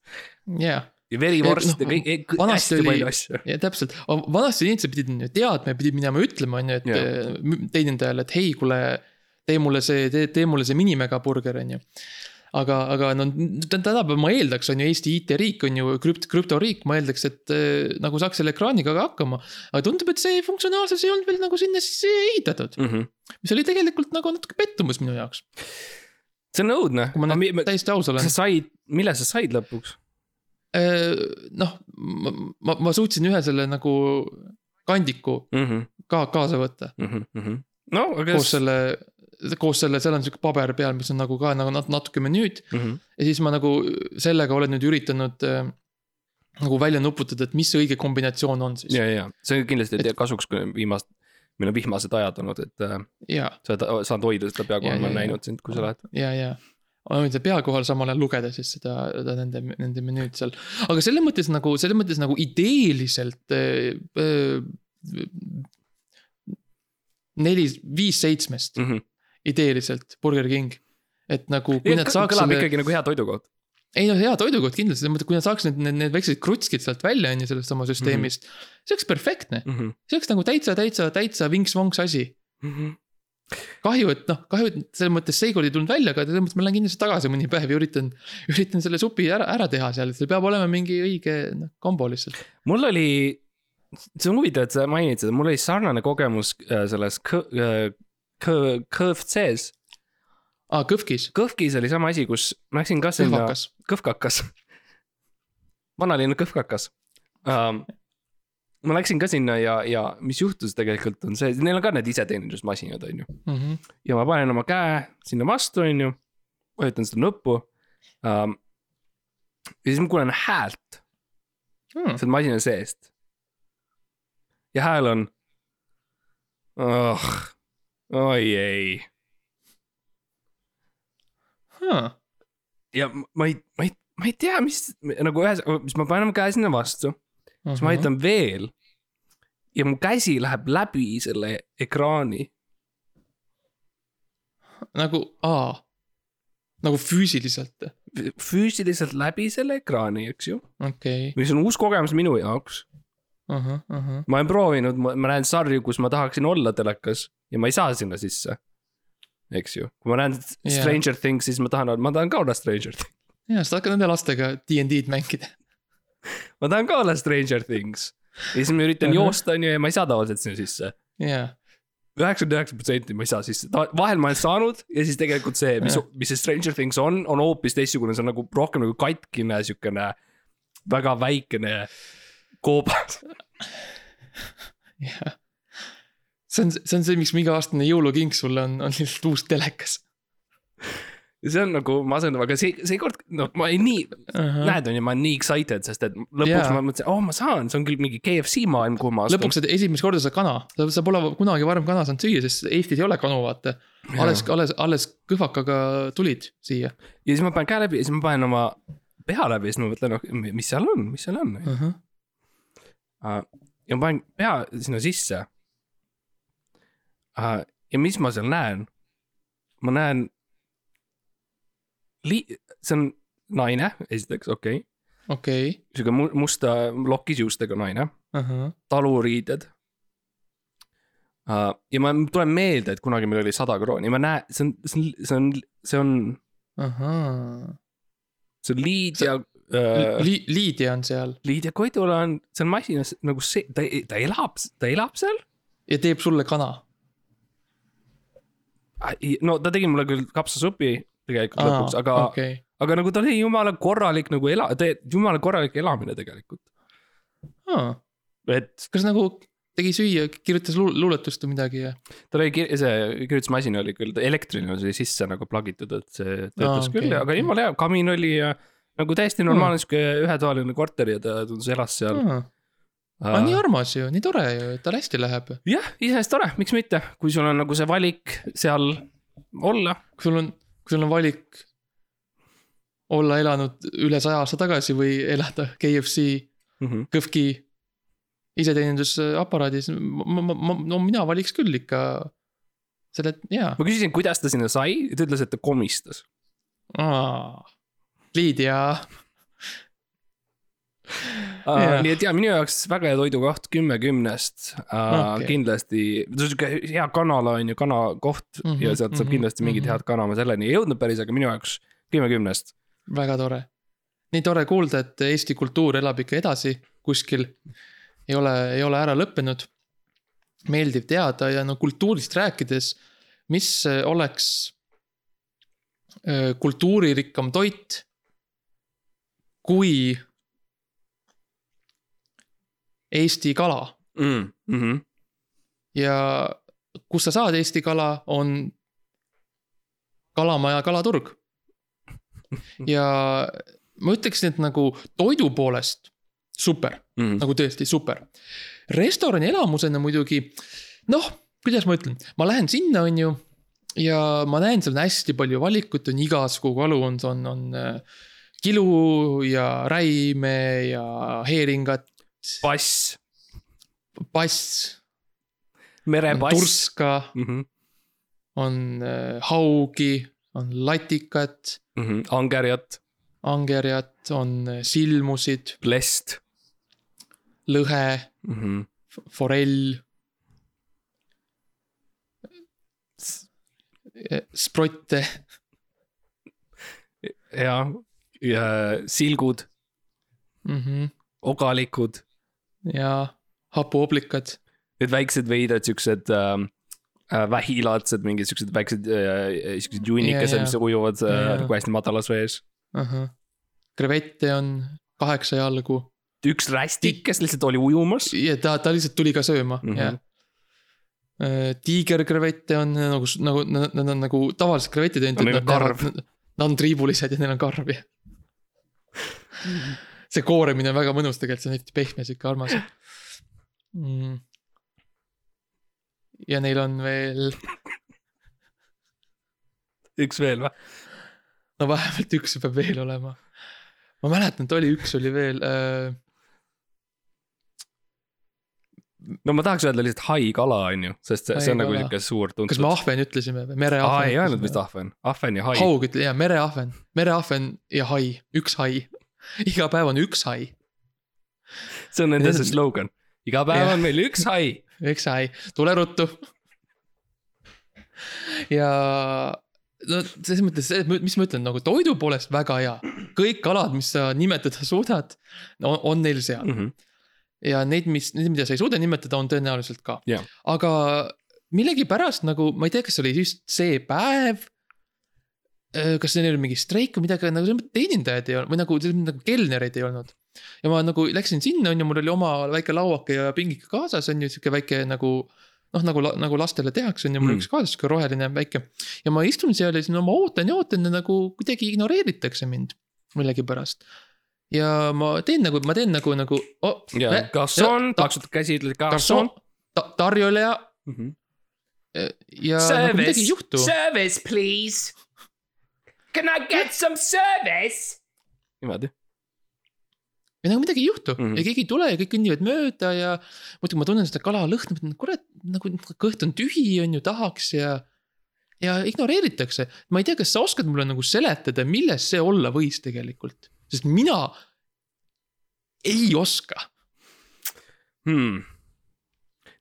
jaa, ja verivorst ja noh, kõik, hästi oli- palju asju. ja täpselt, vanasti inimesed pidid ju teadma ja pidid minema ütlema, on ju, et yeah. teenindajale, et hei, kuule. tee mulle see, tee mulle see minimegaburger, on ju. aga, aga no tä- tänapäeval ma eeldaks, on ju Eesti IT-riik on ju krüpt-, krüptoriik, ma eeldaks, et eh, nagu saaks selle ekraaniga ka hakkama. aga tundub, et see funktsionaalsus ei olnud veel nagu sinna sisse ehitatud, Mhm. mis oli tegelikult nagu natuke pettumus minu jaoks, see on õudne. kui ma nüüd täiesti aus olen sa. said, mille sa said lõpuks? noh, ma, ma, ma suutsin ühe selle nagu kandiku ka kaasa võtta Mhm, no aga. koos selle, koos selle, seal on sihuke paber peal, mis on nagu ka nagu nat- natuke menüüd Mhm. ja siis ma nagu sellega olen nüüd üritanud äh, nagu välja nuputada, et mis see õige kombinatsioon on siis. ja, ja see on kindlasti et... kasuks, kui viimast, meil on vihmased ajad olnud, et äh, ja, sa saad hoida seda pea Ja, kohal, ma olen näinud sind, kui sa lähed. ja, ja ma võin seda pea kohal samal ajal lugeda siis seda, seda nende, nende menüüd seal. aga selles mõttes nagu, selles mõttes nagu ideeliselt äh,. Äh, neli, viis seitsmest Mhm. Ideeliselt Burger King. et nagu, kui nad saaks kõlab ikkagi nagu hea toidukoht. ei no hea toidukoht kindlasti, kui nad saaks need, need, need väiksed krutskid sealt välja, on ju, sellest oma süsteemist mm. -hmm. see oleks perfektne, see oleks nagu täitsa, täitsa, täitsa vinks-vonks asi. kahju, et noh, kahju, et selles mõttes seekord ei tulnud välja, aga selles mõttes ma lähen kindlasti tagasi mõni päev ja üritan, üritan selle supi ära, ära teha seal, et seal peab olema mingi õige noh, kombo lihtsalt. mul oli, see on huvitav, et sa mainid seda, mul oli sarnane kogemus äh, selles kõ- KFC-s. aa, kõhvkis, Kõhkis oli sama asi, kus ma läksin ka sinna, kõhvkakas. vanalinna kõhvkakas um,. ma läksin ka sinna ja, ja mis juhtus tegelikult on see, neil on ka need iseteenindusmasinad, on ju. Mhm. ja ma panen oma käe sinna vastu, on ju, vajutan seda nuppu um,. ja siis ma kuulen häält Hmm. sealt masina seest. ja hääl on oh,. Oi ei. ja ma- ei, ma ei, ma ei tea, mis nagu ühes, siis ma panen käe sinna vastu, siis ma vajutan veel. ja mu käsi läheb läbi selle ekraani. nagu, aa, nagu füüsiliselt, füüsiliselt läbi selle ekraani, eks ju, okei, mis on uus kogemus minu jaoks. ahah, ahah, ma olen proovinud, ma näen sarju, kus ma tahaksin olla telekas ja ma ei saa sinna sisse. eks ju, kui ma näen. Stranger Things, siis ma tahan, ma tahan ka olla Stranger Things. ja sa hakkad nende lastega DnD-d mängida. ma tahan ka olla Stranger Things. ja siis ma üritan Ahah. joosta, on ju, ja ma ei saa tavaliselt sinna sisse. jaa, üheksakümmend üheksa protsenti ma ei saa sisse, vahel ma olen saanud ja siis tegelikult see, mis Jah., mis see Stranger Things on, on hoopis teistsugune, see on nagu rohkem nagu katkine siukene. väga väikene koobas. jah. see on, see on see, miks mu iga-aastane jõuluking sulle on, on lihtsalt uus telekas. see on nagu masendav, aga see, seekord, no ma olin nii, näed, on ju, ma olen nii excited, sest et lõpuks yeah. ma mõtlesin, oh ma saan, see on küll mingi KFC maailm, kuhu ma astun. lõpuks sa esimest korda saad kana, sa, sa pole kunagi varem kana saanud süüa, sest Eestis ei ole kanu, vaata. alles, alles, alles kõhvakaga tulid siia ja siis ma panen käe läbi ja siis ma panen oma pea läbi ja siis ma mõtlen, noh, mis seal on, mis seal on. uh. -huh. Ja ma panen pea sinna sisse. ja mis ma seal näen? ma näen. Li-, see on naine, esiteks, okei okay.. okei sihuke mu- musta lokis juustega naine, okay., taluriided. ja ma tulen meelde, et kunagi meil oli sada krooni, ma näen, see on, see on, see on, see on, see on Liidia äh,. Li-, Liidia on seal Liidia Koidula on seal masinas nagu see, ta, ta elab, ta elab seal. ja teeb sulle kana. no ta tegi mulle küll kapsasupi tegelikult lõpuks, aga okay., aga nagu ta oli jumala korralik nagu ela-, jumala korralik elamine tegelikult. et kas nagu tegi süüa, kirjutas luul- luuletust või midagi ja? tal oli, see kirjutusmasin oli küll elektriline, see oli sisse nagu plug itud, et see töötas Aa, ah, küll okay,, aga jumala hea, kamin oli ja nagu täiesti normaalne sihuke ühetoaline korter ja ta tundus elas seal. aa, nii armas ju, nii tore ju, et tal hästi läheb. jah, iseenesest tore, miks mitte, kui sul on nagu see valik seal olla. kui sul on, kui sul on valik olla elanud üle saja aasta tagasi või elada KFC Mm -hmm. kõhki iseteenindusaparaadis, ma, ma, ma, no mina valiks küll ikka selle, jaa. ma küsisin, kuidas ta sinna sai ja ta ütles, et ta komistas. Liidia, Uh, Jah. nii et ja minu jaoks väga hea toidukoht, kümme kümnest uh, okay.. kindlasti, see on sihuke hea kanala on ju, kanakoht mm Mhm, -hmm, ja sealt saab mhm, kindlasti mingit mhm. head kana, ma selleni ei jõudnud päris, aga minu jaoks kümme kümnest. väga tore. nii tore kuulda, et Eesti kultuur elab ikka edasi kuskil. ei ole, ei ole ära lõppenud. meeldiv teada ja no kultuurist rääkides, mis oleks kultuuririkkam toit, kui Eesti kala Mm -hmm. ja kus sa saad Eesti kala, on Kalamaja kalaturg. ja ma ütleksin, et nagu toidu poolest super, Mm -hmm. nagu tõesti super. restorani elamusena muidugi, noh, kuidas ma ütlen, ma lähen sinna, on ju. ja ma näen, seal on hästi palju valikut, on igasugu kalu, on, on, on äh, kilu ja räime ja heeringat, pass, pass, merepass. turska, Mm -hmm. on äh, haugi, on latikat, Mm -hmm. angerjat, angerjat, on äh, silmusid, lest lõhe, mm. -hmm. forell. sprotte, ja, silgud, Mhm. ogalikud, ja hapuoblikad, need väiksed veidrad siuksed ähm, äh, vähilaadsed, mingid siuksed väiksed äh, siuksed junnikesed, mis ujuvad äh, nagu hästi madalas vees. krevette on kaheksa jalgu üks rästik, kes lihtsalt oli ujumas. ja ta, ta lihtsalt tuli ka sööma mm. -hmm. jah. tiigerkrevette on nagu, nagu, nad on nagu tavalised krevetid ainult. Karv. Nad on triibulised ja neil on karv ja. see kooremine on väga mõnus tegelikult, see on hästi pehme, sihuke armas mm.. ja neil on veel, üks veel või? no vähemalt üks peab veel olema. ma mäletan, et oli üks oli veel äh,, no ma tahaks öelda lihtsalt hai kala on ju, sest see, see on nagu siuke suur tuntud. kas me ahven ütlesime või, aa, mereahven. ei öelnud vist ahven, ahven ja hai. haug ütle, jaa, mereahven, mereahven ja hai, üks hai. iga päev on üks hai, see on nende see slogan. iga päev Jah. on meil üks hai. üks hai, tule ruttu. ja no selles mõttes, mis ma ütlen, nagu toidu poolest väga hea, kõik kalad, mis sa nimetada suudad, no on neil seal Mhm. Ja neid, mis, neid, mida sa ei suuda nimetada, on tõenäoliselt ka Jah. aga millegipärast nagu ma ei tea, kas oli just see päev. kas neil oli mingi streik või midagi, nagu teenindajaid ei olnud või nagu, nagu kelnereid ei olnud. ja ma nagu läksin sinna, on ju, mul oli oma väike lauake ja pingike kaasas, on ju, sihuke väike nagu. noh, nagu, nagu lastele tehakse, on ju, mul Mm. üks kaasas sihuke roheline väike. ja ma istun seal ja siis no ma ootan ja ootan ja nagu kuidagi ignoreeritakse mind millegipärast. Ja ma teen nagu, ma teen nagu, nagu oh,. ja garçon, plaksutab käsi, ütleb garçon garçon, tarjoilija mm. -hmm. ja nagu midagi ei juhtu. service please. Can I get some service? niimoodi. ja nagu midagi ei juhtu mm Mhm. -hmm. ja keegi ei tule ja kõik kõnnivad mööda ja muidugi ma tunnen seda kala lõhna, mõtlen, kurat, nagu kõht on tühi, on ju, tahaks ja. ja ignoreeritakse, ma ei tea, kas sa oskad mulle nagu seletada, milles see olla võis tegelikult, sest mina ei oska hmm..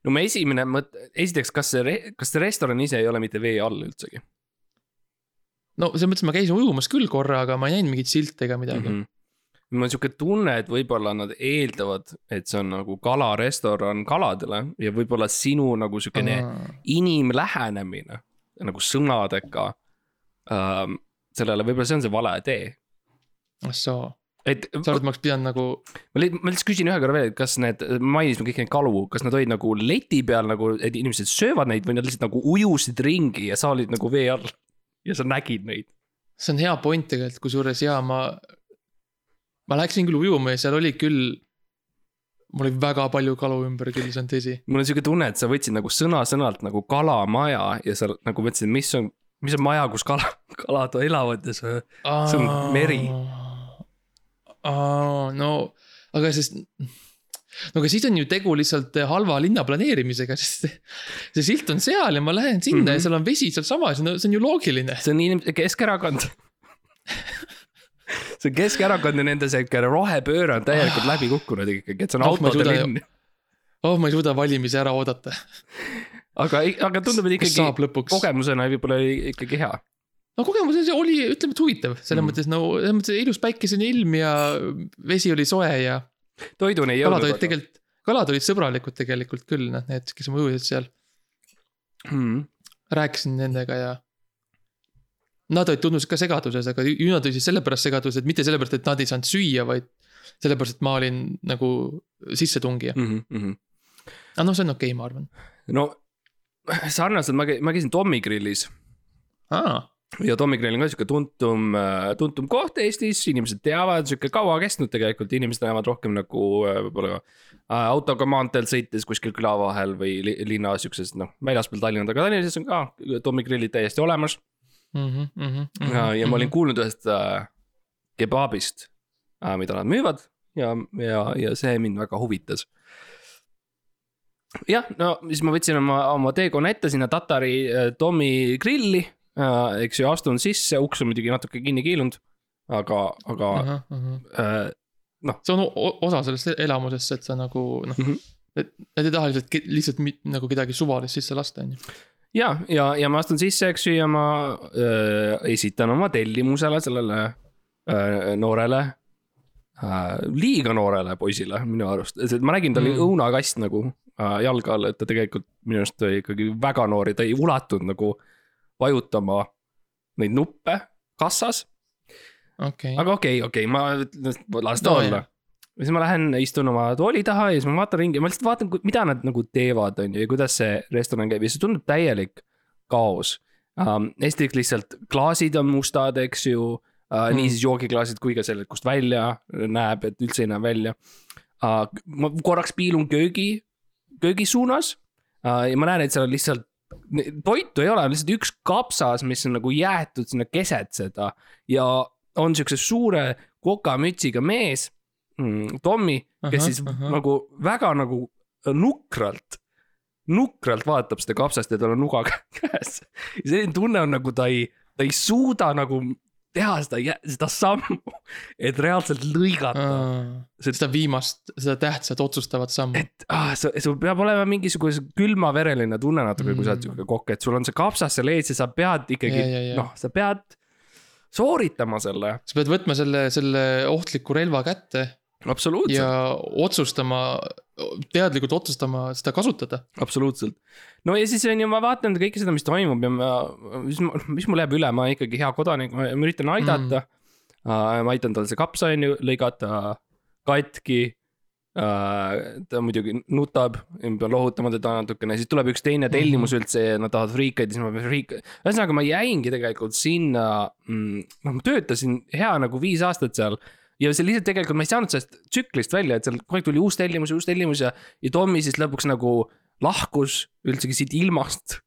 no mu esimene mõte, esiteks, kas see, kas see restoran ise ei ole mitte vee all üldsegi? no selles mõttes ma käisin ujumas küll korra, aga ma ei näinud mingit silte ega midagi mm. -hmm mul on sihuke tunne, et võib-olla nad eeldavad, et see on nagu kalarestoran kaladele ja võib-olla sinu nagu sihukene inimlähenemine nagu sõnadega ähm,. sellele, võib-olla see on see vale tee. Ah soo et. sa arvad, ma oleks pidanud nagu. ma lihtsalt küsin ühe korra veel, et kas need, mainisime kõik neid kalu, kas nad olid nagu leti peal nagu, et inimesed söövad neid või nad lihtsalt nagu ujusid ringi ja sa olid nagu vee all ja sa nägid neid? see on hea point tegelikult, kusjuures jaa, ma, ma läksin küll ujuma ja seal oli küll mul oli väga palju kalu ümber küll, see on tõsi. mul on sihuke tunne, et sa võtsid nagu sõna-sõnalt nagu kalamaja ja sa nagu mõtlesid, mis on, mis on maja, kus kala, kalad elavad ja see, see on meri no aga sest, no aga siis on ju tegu lihtsalt halva linna planeerimisega, sest see silt on seal ja ma lähen sinna mm -hmm. ja mhm. seal on vesi sealsamas, no see on ju loogiline. see on inim-, Keskerakond see on Keskerakond ja nende sihuke rohepööre on täielikult läbi kukkunud ikkagi, et see on oh, autode linn. oh, ma ei suuda valimisi ära oodata. aga, aga tundub, et ikkagi kogemusena võib-olla ikkagi hea no kogemus oli, ütleme, et huvitav, selles mm. mõttes no, selles mõttes ilus päikesene ilm ja vesi oli soe ja. toiduni ei jõudnud. kalad olid tegelikult, kalad olid sõbralikud tegelikult küll, noh, need, kes ujusid seal mm.. rääkisin nendega ja. Nad olid tundnud ka segaduses, aga ju nad olid siis sellepärast segaduses, et mitte sellepärast, et nad ei saanud süüa, vaid sellepärast, et ma olin nagu sissetungija mm. -hmm. aga noh, see on okei okay,, ma arvan. no sarnaselt ma, ma käisin Tommy grillis. aa ja Tommy Grill on ka sihuke tuntum, äh, tuntum koht Eestis, inimesed teavad, sihuke kaua kestnud tegelikult, inimesed näevad rohkem nagu äh, võib-olla äh, autoga maanteel sõites kuskil küla vahel või linna sihukeses noh, väljaspool Tallinna, aga Tallinnas on ka Tommy Grillid täiesti olemas mm. -hmm, mm -hmm, ja, ja ma olin mhm. kuulnud ühest äh, kebaabist äh,, mida nad müüvad ja, ja, ja see mind väga huvitas jah, no siis ma võtsin oma, oma teekonna ette sinna Tatari Tommy grilli. Eks ju, astun sisse, uks on muidugi natuke kinni kiilunud, aga, aga uh -huh, uh äh, noh. see on osa sellest elamusest, et sa nagu noh mm, -hmm. et nad ei taha lihtsalt, lihtsalt nagu kedagi suvalist sisse lasta, on ju ja, ja, ja ma astun sisse, eks ju, ja ma äh, esitan oma tellimusele sellele äh, noorele äh,, liiga noorele poisile minu arust, ma nägin, tal oli mm. õunakast nagu äh, jalge all, et ta tegelikult minu arust oli ikkagi väga noor ja ta ei ulatunud nagu äh, vajutama neid nuppe kassas okay.. aga okei okay,, okei okay,, ma, las ta no, olla. ja siis ma lähen, istun oma tooli taha ja siis ma vaatan ringi, ma lihtsalt vaatan, mida nad nagu teevad, on ju, ja kuidas see restoran käib ja see tundub täielik kaos um,. esiteks lihtsalt klaasid on mustad, eks ju uh,, mm. nii siis joogiklaasid kui ka selle, kust välja näeb, et üldse ei näe välja uh,. ma korraks piilun köögi, köögi suunas uh, ja ma näen, et seal on lihtsalt toitu ei ole, on lihtsalt üks kapsas, mis on nagu jäetud sinna keset seda ja on siukse suure kokamütsiga mees mm,, Tommy, kes aha, siis aha. nagu väga nagu nukralt, nukralt vaatab seda kapsast ja tal on nuga käes. selline tunne on nagu ta ei, ta ei suuda nagu teha seda, seda sammu, et reaalselt lõigata seda, seda viimast, seda tähtsat otsustavat sammu. et ah, sul peab olema mingisugune külmavereline tunne natuke mm., kui sa oled sihuke kokk, et sul on see kapsas seal ees ja sa pead ikkagi, noh, sa pead sooritama selle. sa pead võtma selle, selle ohtliku relva kätte absoluutselt. ja otsustama, teadlikult otsustama seda kasutada. absoluutselt. no ja siis on ju, ma vaatan kõike seda, mis toimub ja ma, mis, mis mul jääb üle, ma ikkagi hea kodanik, ma üritan aidata mm.. Uh, ma aitan tal see kaps on ju lõigata katki uh,. ta muidugi nutab, ma pean lohutama teda natukene, siis tuleb üks teine tellimus mm -hmm. üldse ja nad tahavad friikaid ja siis ma pean friik-. ühesõnaga, ma jäingi tegelikult sinna mm,, noh, ma töötasin hea nagu viis aastat seal ja see lihtsalt tegelikult ma ei saanud sellest tsüklist välja, et seal kogu aeg tuli uus tellimus ja uus tellimus ja, ja Tommy siis lõpuks nagu lahkus üldsegi siit ilmast.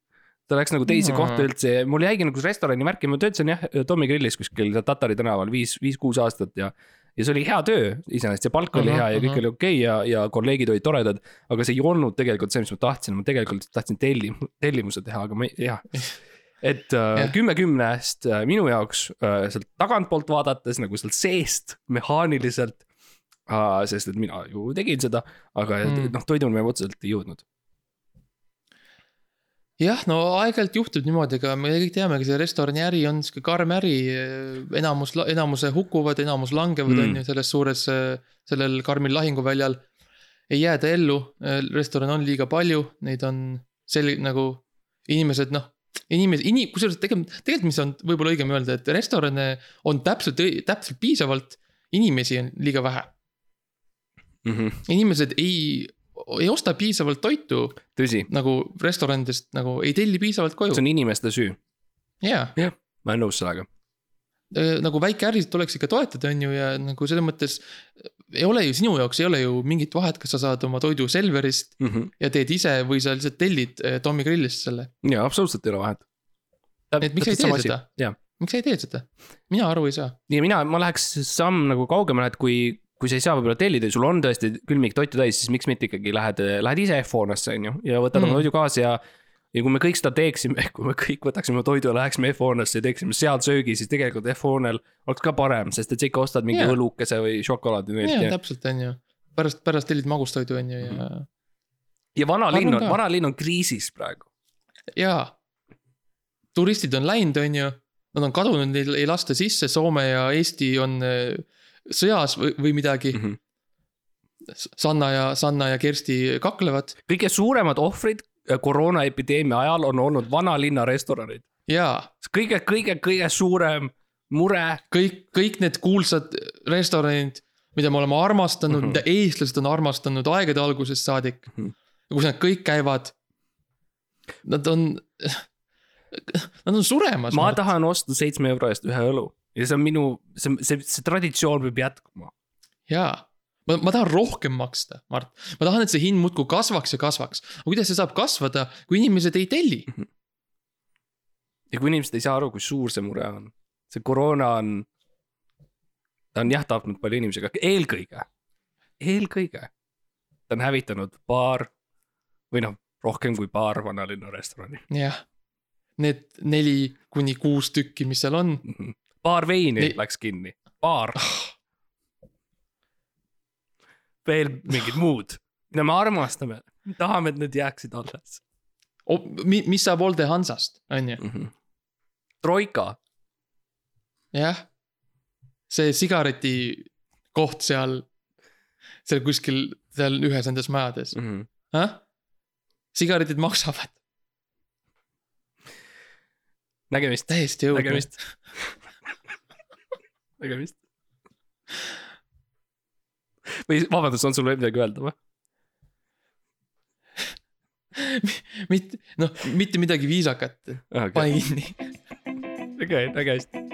ta läks nagu teise no. kohta üldse ja mul jäigi nagu restorani märki, ma töötasin jah Tommy grillis kuskil seal Tatari tänaval viis, viis-kuus aastat ja. ja see oli hea töö iseenesest ja palk oli uh -huh, hea ja kõik uh -huh. oli okei okay ja, ja kolleegid olid toredad. aga see ei olnud tegelikult see, mis ma tahtsin, ma tegelikult tahtsin tellim-, tellimuse teha, aga ma ei, jah et äh, kümme kümnest äh, minu jaoks äh, sealt tagantpoolt vaadates nagu sealt seest mehaaniliselt sest et mina ju tegin seda, aga Mm. mm. noh, toiduni me otseselt ei jõudnud. jah, no aeg-ajalt juhtub niimoodi, aga me kõik teame, see restorani äri on sihuke karm äri. enamus, enamuse hukkuvad, enamus langevad, Mm. on ju, selles suures, sellel karmil lahinguväljal. ei jääda ellu, restorane on liiga palju, neid on sel- nagu inimesed noh, inimesed, ini-, kusjuures tegelikult, tegelikult, mis on võib-olla õigem öelda, et restorane on täpselt, täpselt piisavalt, inimesi on liiga vähe. Mm -hmm. inimesed ei, ei osta piisavalt toitu nagu restoranidest nagu ei telli piisavalt koju see. on inimeste süü, jaa, ma olen nõus sellega. nagu väikeärisid tuleks ikka toetada, on ju, ja nagu selles mõttes. Ei ole ju sinu jaoks ei ole ju mingit vahet, kas sa saad oma toidu Selverist Mm -hmm. ja teed ise või sa lihtsalt tellid eh, Tommy Grillist selle. ja absoluutselt ei ole vahet. et miks sa ei tee seda? miks sa ei tee seda? mina aru ei saa. ja mina, ma läheks samm nagu kaugemale, et kui, kui sa ei saa võib-olla tellida ja sul on tõesti külmik toitu täis, siis miks mitte ikkagi lähed, lähed ise F-hoonesse, on ju, ja võtad Mm. oma toidu kaasa ja. Ja kui me kõik seda teeksime, kui me kõik võtaksime toidu ja läheksime F-hoonesse ja teeksime seal söögi, siis tegelikult F-hoonel oleks ka parem, sest et sa ikka ostad mingi Jaa. õlukese või šokolaadi jaa, ja, täpselt, on ju. pärast, pärast tellid magustoidu, on ju, ja, ja vanalinn on, vanalinn on kriisis praegu. jaa. turistid on läinud, on ju. Nad on kadunud, neil ei lasta sisse, Soome ja Eesti on eh, sõjas või, või midagi. Mhm. Sanna ja, Sanna ja Kersti kaklevad kõige suuremad ohvrid äh, koroonaepideemia ajal on olnud vanalinna restoranid. jaa kõige, kõige, kõige suurem mure kõik, kõik need kuulsad restoranid, mida me oleme armastanud mm. -hmm. mida eestlased on armastanud aegade algusest saadik mm. -hmm. kus nad kõik käivad. Nad on, nad on suremas. ma tahan osta seitsme euro eest ühe õlu ja see on minu, see, see, see traditsioon peab jätkuma. jaa, ma, ma tahan rohkem maksta, Mart. ma tahan, et see hind muudkui kasvaks ja kasvaks. aga kuidas see saab kasvada, kui inimesed ei telli? ja kui inimesed ei saa aru, kui suur see mure on, see koroona on, ta on jah tapnud palju inimesi, aga eelkõige, eelkõige ta on hävitanud paar või noh, rohkem kui paar vanalinna restorani. jah, need neli kuni kuus tükki, mis seal on, paar veini Ne- läks kinni, paar. Veel mingid muud, mida me armastame, tahame, et need jääksid alles mis saab Olde Hansast, on ju, mm. -hmm. troika, jah. see sigareti koht seal, seal kuskil, seal ühes nendest majades mm. -hmm. sigaretid maksavad nägemist, täiesti õudne. nägemist. nägemist. Või vabandust, on sul veel midagi öelda või? mitte, noh, mitte midagi viisakat, pane kinni. okei, nägemist. Epa